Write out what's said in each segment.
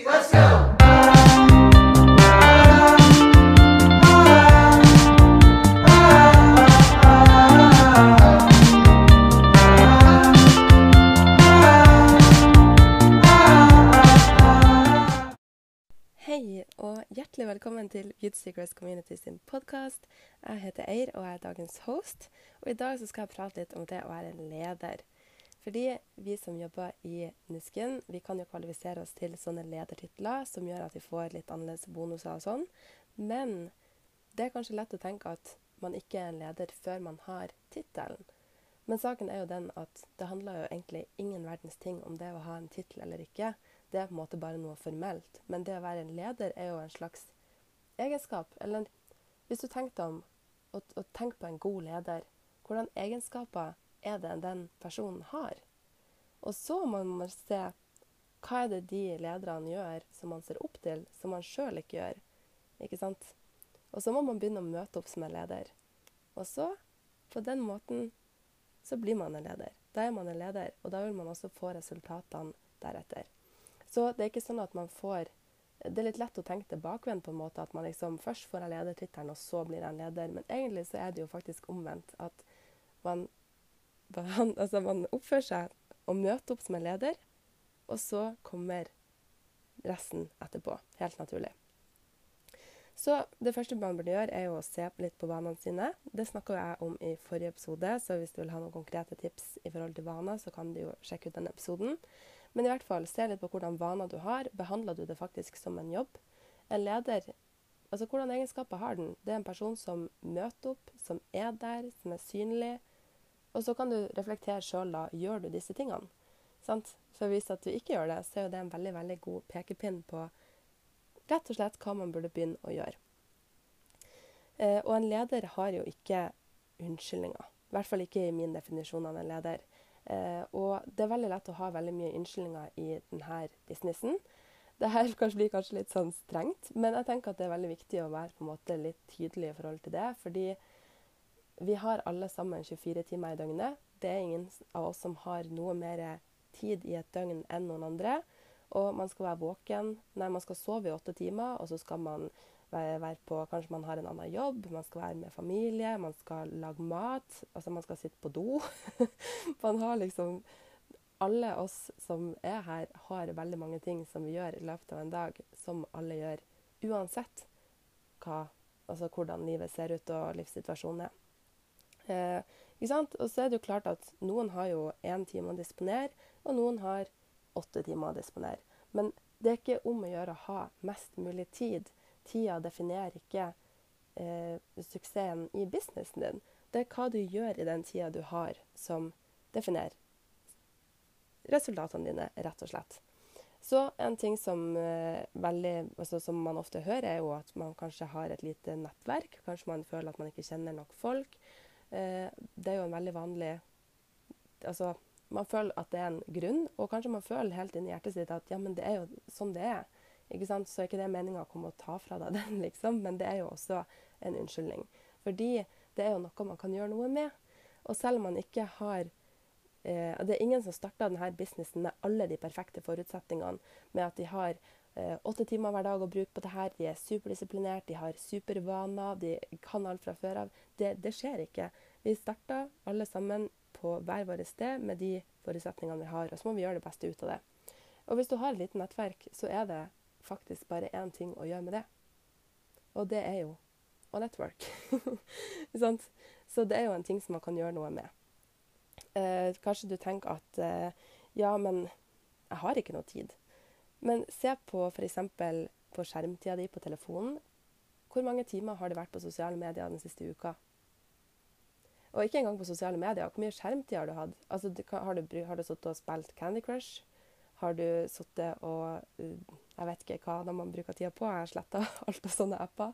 let's go! Hei, og hjertelig velkommen til Youth Secrets Community sin podkast. Jeg heter Eir, og jeg er dagens host. Og i dag skal jeg prate litt om det å være leder. Fordi vi som jobber i Nusken, vi kan jo kvalifisere oss til sånne ledertitler som gjør at vi får litt annerledes bonuser og sånn. Men det er kanskje lett å tenke at man ikke er en leder før man har tittelen. Men saken er jo den at det handler jo egentlig ingen verdens ting om det å ha en tittel eller ikke. Det er på en måte bare noe formelt. Men det å være en leder er jo en slags egenskap. Eller hvis du tenker deg om og, og tenk på en god leder, hvordan egenskaper er det den personen har? Og så må man se hva er det de lederne gjør som man ser opp til, som man sjøl ikke gjør. Ikke sant? Og så må man begynne å møte opp som en leder. Og så, på den måten, så blir man en leder. Da er man en leder, og da vil man også få resultatene deretter. Så det er ikke sånn at man får Det er litt lett å tenke tilbakevendt på en måte at man liksom først får en ledertittelen, og så blir en leder. Men egentlig så er det jo faktisk omvendt. At man, altså man oppfører seg og møter opp som en leder, og så kommer resten etterpå. Helt naturlig. Så det første man burde gjøre, er jo å se litt på vanene sine. Det snakka jeg om i forrige episode, så hvis du vil ha noen konkrete tips i forhold til vaner, så kan du jo sjekke ut den episoden. Men i hvert fall, se litt på hvordan vaner du har. Behandler du det faktisk som en jobb? En leder, altså hvordan egenskaper har den? Det er en person som møter opp, som er der, som er synlig. Og så kan du reflektere sjøl, da. Gjør du disse tingene? Sant? For hvis at du ikke gjør det, så er jo det en veldig, veldig god pekepinn på rett og slett hva man burde begynne å gjøre. Eh, og en leder har jo ikke unnskyldninger. I hvert fall ikke i min definisjon av en leder. Eh, og det er veldig lett å ha veldig mye unnskyldninger i denne businessen. Det her blir kanskje litt sånn strengt, men jeg tenker at det er veldig viktig å være på en måte litt tydelig i forhold til det. Fordi vi har alle sammen 24 timer i døgnet. Det er ingen av oss som har noe mer tid i et døgn enn noen andre. Og man skal være våken. Nei, man skal sove i åtte timer, og så skal man være, på Kanskje man har en annen jobb, man skal være med familie, man skal lage mat. Altså, man skal sitte på do. man har liksom Alle oss som er her, har veldig mange ting som vi gjør i løpet av en dag, som alle gjør uansett hva, altså hvordan livet ser ut og livssituasjonen er. Eh? Og så er det jo klart at noen har jo én time å disponere, og noen har åtte timer å disponere. Men det er ikke om å gjøre å ha mest mulig tid. Tida definerer ikke eh, suksessen i businessen din. Det er hva du gjør i den tida du har, som definerer resultatene dine, rett og slett. Så en ting som, eh, veldig, altså, som man ofte hører, er jo at man kanskje har et lite nettverk. Kanskje man føler at man ikke kjenner nok folk. Eh, det er jo en veldig vanlig Altså, man føler at det er en grunn, og kanskje man føler helt inni hjertet sitt at ja, men det er jo sånn det er. Ikke sant? Så er ikke det meninga å komme og ta fra deg den, liksom, men det er jo også en unnskyldning. Fordi det er jo noe man kan gjøre noe med. Og selv om man ikke har eh, Det er ingen som starta denne businessen med alle de perfekte forutsetningene, med at de har åtte timer hver dag å bruke på det her, de er superdisiplinert, de har supervaner, de kan alt fra før av. Det, det skjer ikke. Vi starter alle sammen på hver vårt sted med de forutsetningene vi har, og så må vi gjøre det beste ut av det. Og hvis du har et lite nettverk, så er det faktisk bare én ting å gjøre med det. Og det er jo å network. så det er jo en ting som man kan gjøre noe med. Eh, kanskje du tenker at eh, ja, men jeg har ikke noe tid. Men se på f.eks. på skjermtida di på telefonen. Hvor mange timer har det vært på sosiale medier den siste uka? Og ikke engang på sosiale medier. Hvor mye skjermtid har du hatt? Altså, har du, har du sittet og spilt Candy Crush? Har du sittet og uh, Jeg vet ikke hva man bruker tida på. Jeg har sletta alt av sånne apper.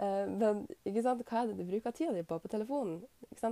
Uh, men hva er det du bruker tida di på på telefonen?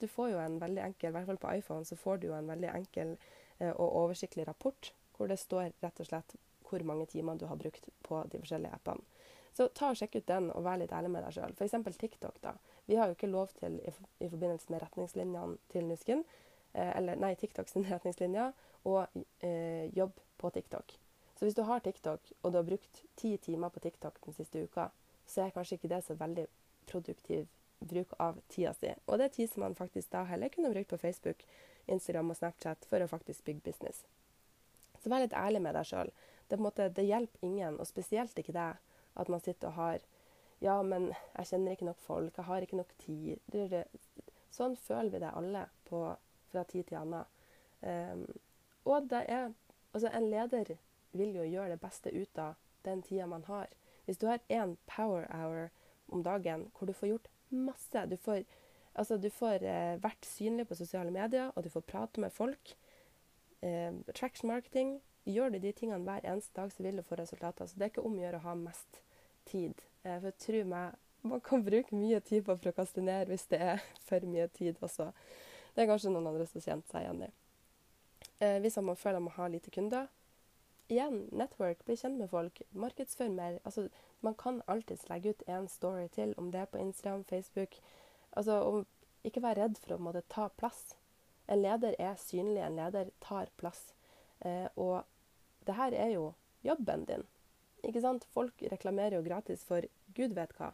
Du får jo en veldig enkel, i hvert fall på iPhone, så får du jo en veldig enkel uh, og oversiktlig rapport hvor det står rett og slett hvor mange timer du har brukt på de forskjellige appene. Så ta og sjekk ut den, og vær litt ærlig med deg sjøl. F.eks. TikTok. da. Vi har jo ikke lov til, i, forbindelse med retningslinjene til Nusken, eh, eller nei, TikTok sine retningslinjer, å eh, jobbe på TikTok. Så hvis du har TikTok, og du har brukt ti timer på TikTok den siste uka, så er kanskje ikke det så veldig produktiv bruk av tida si. Og det er tid som man faktisk da heller kunne brukt på Facebook, Instagram og Snapchat for å faktisk bygge business. Så vær litt ærlig med deg sjøl. Det, det, hjelper ingen, og spesielt ikke deg, at man sitter og har Ja, men jeg kjenner ikke nok folk, jeg har ikke nok tid. Sånn føler vi det alle på, fra tid til annen. Um, og det er Altså, en leder vil jo gjøre det beste ut av den tida man har. Hvis du har én power hour om dagen hvor du får gjort masse Du får, altså, du får eh, vært synlig på sosiale medier, og du får prate med folk. Eh, traction marketing. Gjør du de tingene hver eneste dag, så vil du få resultater. Så det er ikke om å gjøre å ha mest tid. Eh, for tro meg, man kan bruke mye tid på å prokastinere hvis det er for mye tid også. Det er kanskje noen andre som kjenner seg igjen i. Eh, hvis man føler man har lite kunder, igjen, network, bli kjent med folk, markedsfør mer. Altså, man kan alltids legge ut en story til, om det er på Instagram, Facebook. Altså, om, ikke være redd for å måtte ta plass. En leder er synlig, en leder tar plass. Eh, og det her er jo jobben din. Ikke sant? Folk reklamerer jo gratis for gud vet hva.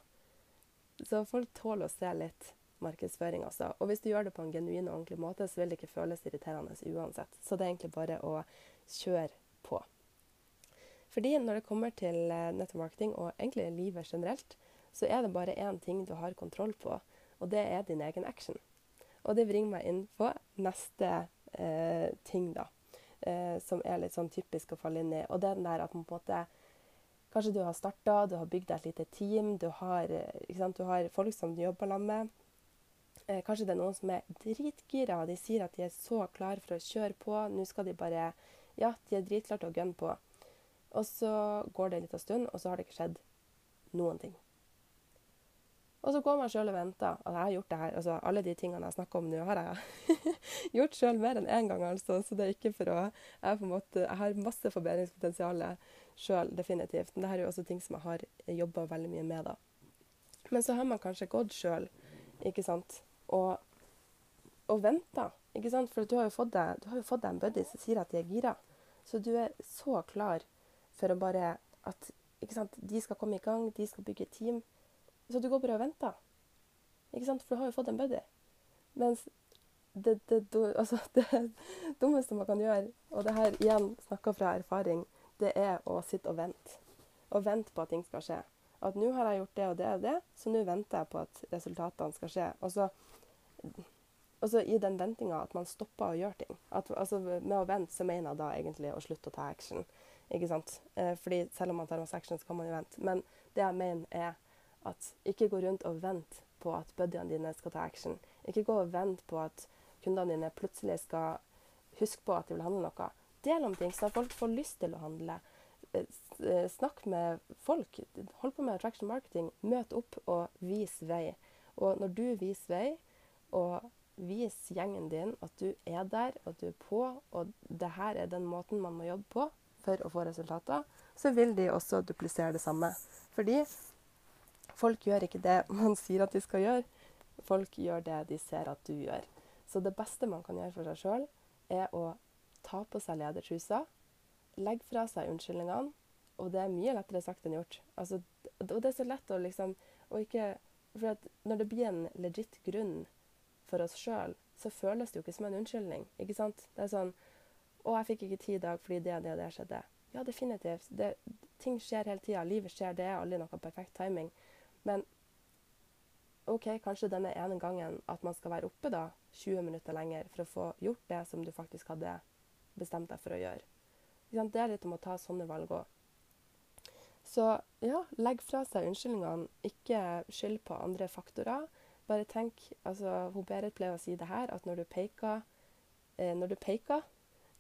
Så folk tåler å se litt markedsføring også. Og hvis du gjør det på en genuin og ordentlig måte, så vil det ikke føles irriterende uansett. Så det er egentlig bare å kjøre på. Fordi når det kommer til eh, nettmarketing og egentlig livet generelt, så er det bare én ting du har kontroll på, og det er din egen action. Og det bringer meg inn på neste eh, ting, da, eh, som er litt sånn typisk å falle inn i. Og det er den der at man på en måte Kanskje du har starta, du har bygd deg et lite team, du har, sant, du har folk som du jobber sammen med. Eh, kanskje det er noen som er dritgira, de sier at de er så klare for å kjøre på. Nå skal de bare Ja, de er dritklare til å gunne på. Og så går det en liten stund, og så har det ikke skjedd noen ting. Og så går man sjøl og venter. Og jeg har gjort det her, altså Alle de tingene jeg snakker om nå, har jeg gjort sjøl mer enn én gang. altså, Så det er ikke for å Jeg, en måte, jeg har masse forbedringspotensial sjøl, definitivt. Men det her er jo også ting som jeg har jobba veldig mye med. da. Men så har man kanskje gått sjøl, ikke sant, og, og venta. Ikke sant? For du har, jo fått deg, jo fått deg en buddy som sier at de er gira. Så du er så klar for å bare at sant, de skal komme i gang, de skal bygge team. Så du går bare og venter. Ikke sant? For du har jo fått en buddy. Mens det, det, altså, det, dummeste man kan gjøre, og det her igjen snakker fra erfaring, det er å sitte og vente. Og vente på at ting skal skje. At nå har jeg gjort det og det og det, så nå venter jeg på at resultatene skal skje. Og så, og så i den ventinga at man stopper å gjøre ting. At, altså, med å vente så mener jeg da egentlig å slutte å ta action. Ikke sant? Eh, fordi selv om man tar masse action, så kan man jo vente. Men det jeg mener, er at ikke gå rundt og vent på at buddyene dine skal ta action. Ikke gå og vent på at kundene dine plutselig skal huske på at de vil handle noe. Del om ting, sånn at folk får lyst til å handle. Eh, snakk med folk. Hold på med attraction marketing. Møt opp og vis vei. Og når du viser vei, og vis gjengen din at du er der, og du er på, og det her er den måten man må jobbe på, for å få resultater, så vil de også duplisere det samme. Fordi folk gjør ikke det man sier at de skal gjøre, folk gjør det de ser at du gjør. Så det beste man kan gjøre for seg sjøl, er å ta på seg ledertrusa, legge fra seg unnskyldningene, og det er mye lettere sagt enn gjort. Altså, og det er så lett å liksom å ikke For når det blir en legit grunn for oss sjøl, så føles det jo ikke som en unnskyldning. ikke sant? Det er sånn 'Å, jeg fikk ikke tid i dag fordi det og det og det skjedde'. Ja, definitivt. Det, ting skjer hele tida. Livet skjer. Det er aldri noe perfekt timing. Men OK, kanskje denne ene gangen at man skal være oppe da 20 minutter lenger for å få gjort det som du faktisk hadde bestemt deg for å gjøre. Det er litt om å ta sånne valg òg. Så ja, legg fra seg unnskyldningene. Ikke skyld på andre faktorer. Bare tenk altså, Hun Berit pleier å si det her, at når du peker, eh, når du peker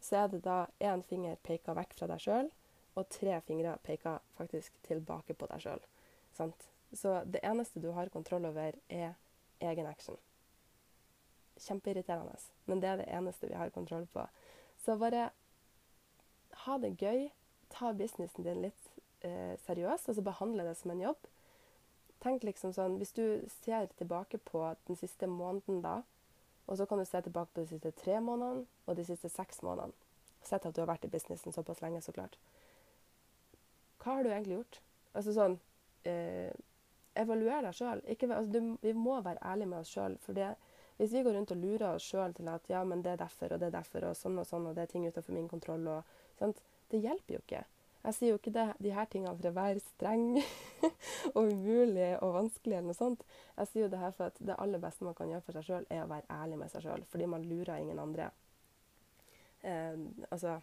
så er det da én finger peker vekk fra deg sjøl, og tre fingre peker faktisk tilbake på deg sjøl. Så det eneste du har kontroll over, er egen action. Kjempeirriterende, men det er det eneste vi har kontroll på. Så bare ha det gøy. Ta businessen din litt eh, seriøst, altså behandle det som en jobb. Tenk liksom sånn, Hvis du ser tilbake på den siste måneden da, og så kan du se tilbake på de siste tre månedene og de siste seks månedene. Sett at du har vært i businessen såpass lenge, så klart. hva har du egentlig gjort? Altså sånn eh, Evaluer deg sjøl. Altså, vi må være ærlige med oss sjøl. Hvis vi går rundt og lurer oss sjøl til at ja, men det er derfor og det er derfor og sånn og sånn, og det er ting utenfor min kontroll og sant? Det hjelper jo ikke. Jeg sier jo ikke det, de her tingene for å være streng og umulig og vanskelig eller noe sånt. Jeg sier jo det her for at det aller beste man kan gjøre for seg sjøl, er å være ærlig med seg sjøl. Fordi man lurer ingen andre. Eh, altså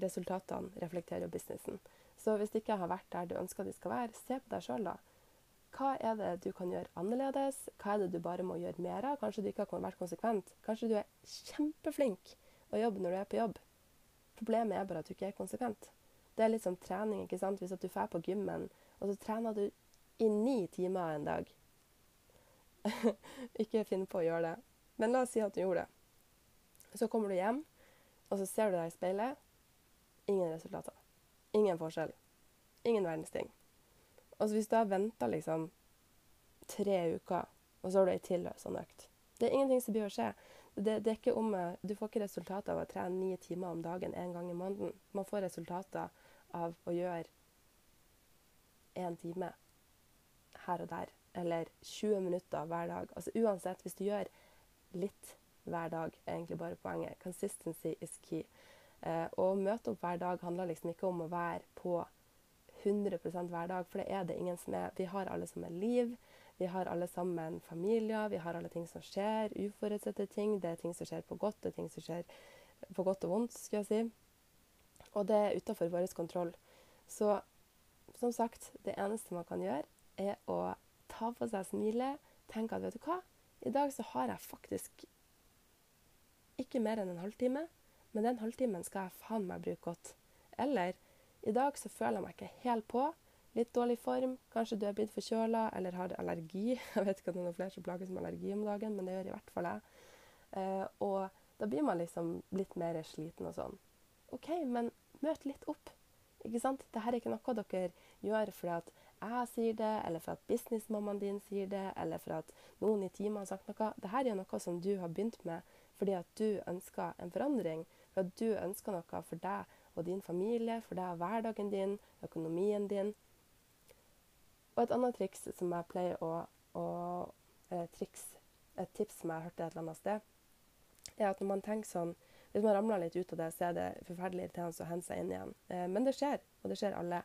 Resultatene reflekterer jo businessen. Så hvis ikke har vært der du ønsker de skal være, se på deg sjøl, da. Hva er det du kan gjøre annerledes? Hva er det du bare må gjøre mer av? Kanskje du ikke har vært konsekvent. Kanskje du er kjempeflink å jobbe når du er på jobb. Problemet er bare at du ikke er konsekvent. Det er litt som trening. ikke sant? Hvis du drar på gymmen, og så trener du i ni timer en dag Ikke finn på å gjøre det. Men la oss si at du gjorde det. Så kommer du hjem, og så ser du deg i speilet. Ingen resultater. Ingen forskjell. Ingen verdens ting. Og så hvis du har venta liksom tre uker, og så har du ei til sånn økt Det er ingenting som blir å skje. Det, det, er ikke om, du får ikke resultater av å trene ni timer om dagen en gang i måneden. Man får resultater av å gjøre én time her og der, eller 20 minutter hver dag. Altså Uansett, hvis du gjør litt hver dag, er egentlig bare poenget. Consistency is key. Eh, å møte opp hver dag handler liksom ikke om å være på 100 hver dag, for det er det ingen som er. Vi har alle sammen liv. Vi har alle sammen familier. Vi har alle ting som skjer, uforutsette ting. Det er ting som skjer på godt, det er ting som skjer på godt og vondt, skulle jeg si. Og det er utafor vår kontroll. Så som sagt, det eneste man kan gjøre, er å ta på seg smilet, tenke at vet du hva, i dag så har jeg faktisk ikke mer enn en halvtime. Men den halvtimen skal jeg faen meg bruke godt. Eller i dag så føler jeg meg ikke helt på. Litt dårlig form. Kanskje du er blitt forkjøla eller har allergi. Jeg vet ikke om det er noen flere som plages med allergi om dagen, men det gjør i hvert fall jeg. Eh, og da blir man liksom litt mer sliten og sånn. OK, men møt litt opp. Ikke sant? Dette er ikke noe dere gjør fordi at jeg sier det, eller for at businessmammaen din sier det, eller for at noen i teamet har sagt noe. Dette er noe som du har begynt med fordi at du ønsker en forandring. For at du ønsker noe for deg din familie, for det er hverdagen din, økonomien din. Og et annet triks som jeg pleier å, å eh, triks, Et tips som jeg hørte et eller annet sted, er at når man tenker sånn Hvis man ramler litt ut av det, så er det forferdelig irriterende å hente seg inn igjen. Eh, men det skjer, og det skjer alle.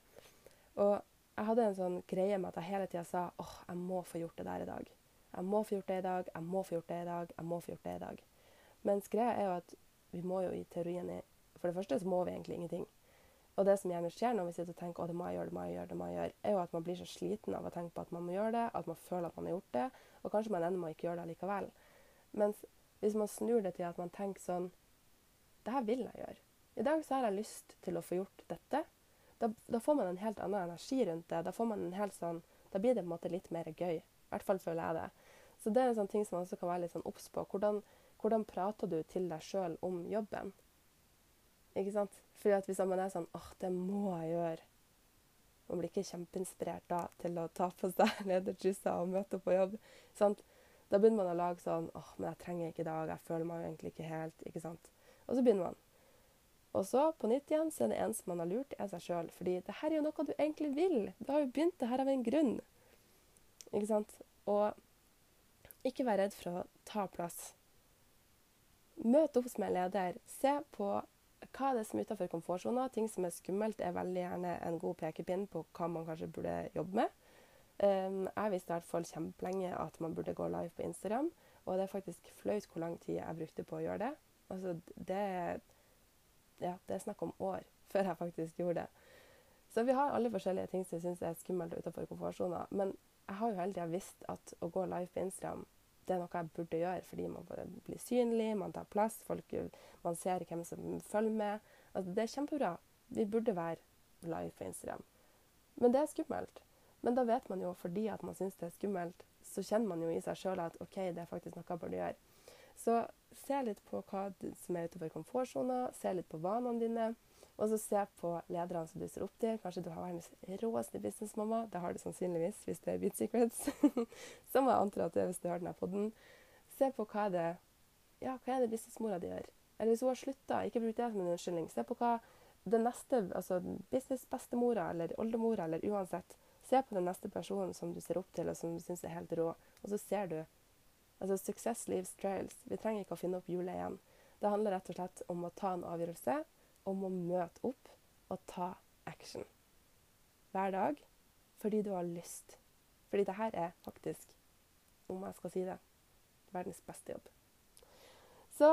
Og jeg hadde en sånn greie med at jeg hele tida sa åh, jeg må få gjort det der i dag. Jeg må få gjort det i dag, jeg må få gjort det i dag, jeg må få gjort det i dag. Mens greia er jo at vi må jo i teorien For det første så må vi egentlig ingenting. Og det som gjerne skjer når vi sitter og tenker å, det må jeg gjøre, det må jeg gjøre, det må jeg gjøre, er jo at man blir så sliten av å tenke på at man må gjøre det, at man føler at man har gjort det, og kanskje man ender med å ikke gjøre det likevel. Mens hvis man snur det til at man tenker sånn Det her vil jeg gjøre. I dag så har jeg lyst til å få gjort dette. Da, da, får man en helt annen energi rundt det. Da får man en helt sånn Da blir det på en måte litt mer gøy. I hvert fall føler jeg det. Så det er en sånn ting som man også kan være litt sånn på. Hvordan hvordan prater du til deg sjøl om jobben? Ikke sant? Fordi at Hvis man er sånn åh, det må jeg gjøre Man blir ikke kjempeinspirert da til å ta på seg ledertrusa og møte opp på jobb. Sant? Da begynner man å lage sånn åh, men jeg trenger ikke i dag, jeg føler meg jo egentlig ikke helt. ikke sant? Og så begynner man. Og så på nytt igjen så er det eneste man har lurt, er seg sjøl. Fordi det her er jo noe du egentlig vil. Du har jo begynt det her av en grunn. Ikke sant? Og ikke vær redd for å ta plass. Møt opp som en leder. Se på hva er det som er utenfor komfortsona. Ting som er skummelt, er veldig gjerne en god pekepinn på hva man kanskje burde jobbe med. Um, jeg visste i hvert fall kjempelenge at man burde gå live på Instagram. Og det er faktisk flaut hvor lang tid jeg brukte på å gjøre det. Altså, det, ja, det er snakk om år før jeg faktisk gjorde det. Så vi har alle forskjellige ting som jeg syns er skummelt utenfor komfortsona. Men jeg har jo hele tida visst at å gå live på Instagram det er noe jeg burde gjøre, fordi man blir synlig, man tar plass, folk, man ser hvem som følger med. Altså, det er kjempebra. Vi burde være live på Instagram. Men det er skummelt. Men da vet man jo, fordi at man syns det er skummelt, så kjenner man jo i seg sjøl at OK, det er faktisk noe jeg burde gjøre. Så se litt på hva som er utenfor komfortsona, se litt på vanene dine. Og så se på lederne som du ser opp til. Kanskje du har verdens råeste businessmamma. Det har du sannsynligvis hvis det er Beat Secrets. må jeg antre at det er hvis du hører denne poden. Se på hva er det ja, hva er det businessmora di gjør. Eller hvis hun har slutta, ikke bruk det som en unnskyldning. Se på hva den neste, altså businessbestemora eller oldemora eller uansett, se på den neste personen som du ser opp til og som du syns er helt rå, og så ser du Altså success leaves trails. Vi trenger ikke å finne opp hjulet igjen. Det handler rett og slett om å ta en avgjørelse, om å møte opp og ta action. Hver dag fordi du har lyst. Fordi det her er faktisk, om jeg skal si det, verdens beste jobb. Så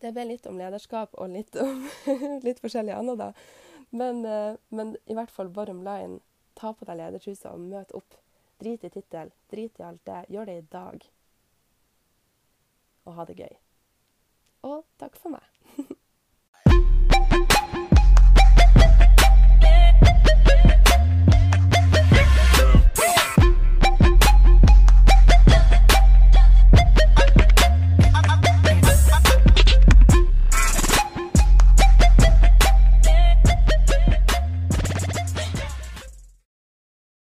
det ble litt om lederskap og litt om litt forskjellig annet, da. Men, eh, men, i hvert fall bottom line ta på deg ledertrusa og møt opp. Drit i tittel, drit i alt det. Gjør det i dag og ha det gøy. Og takk for meg.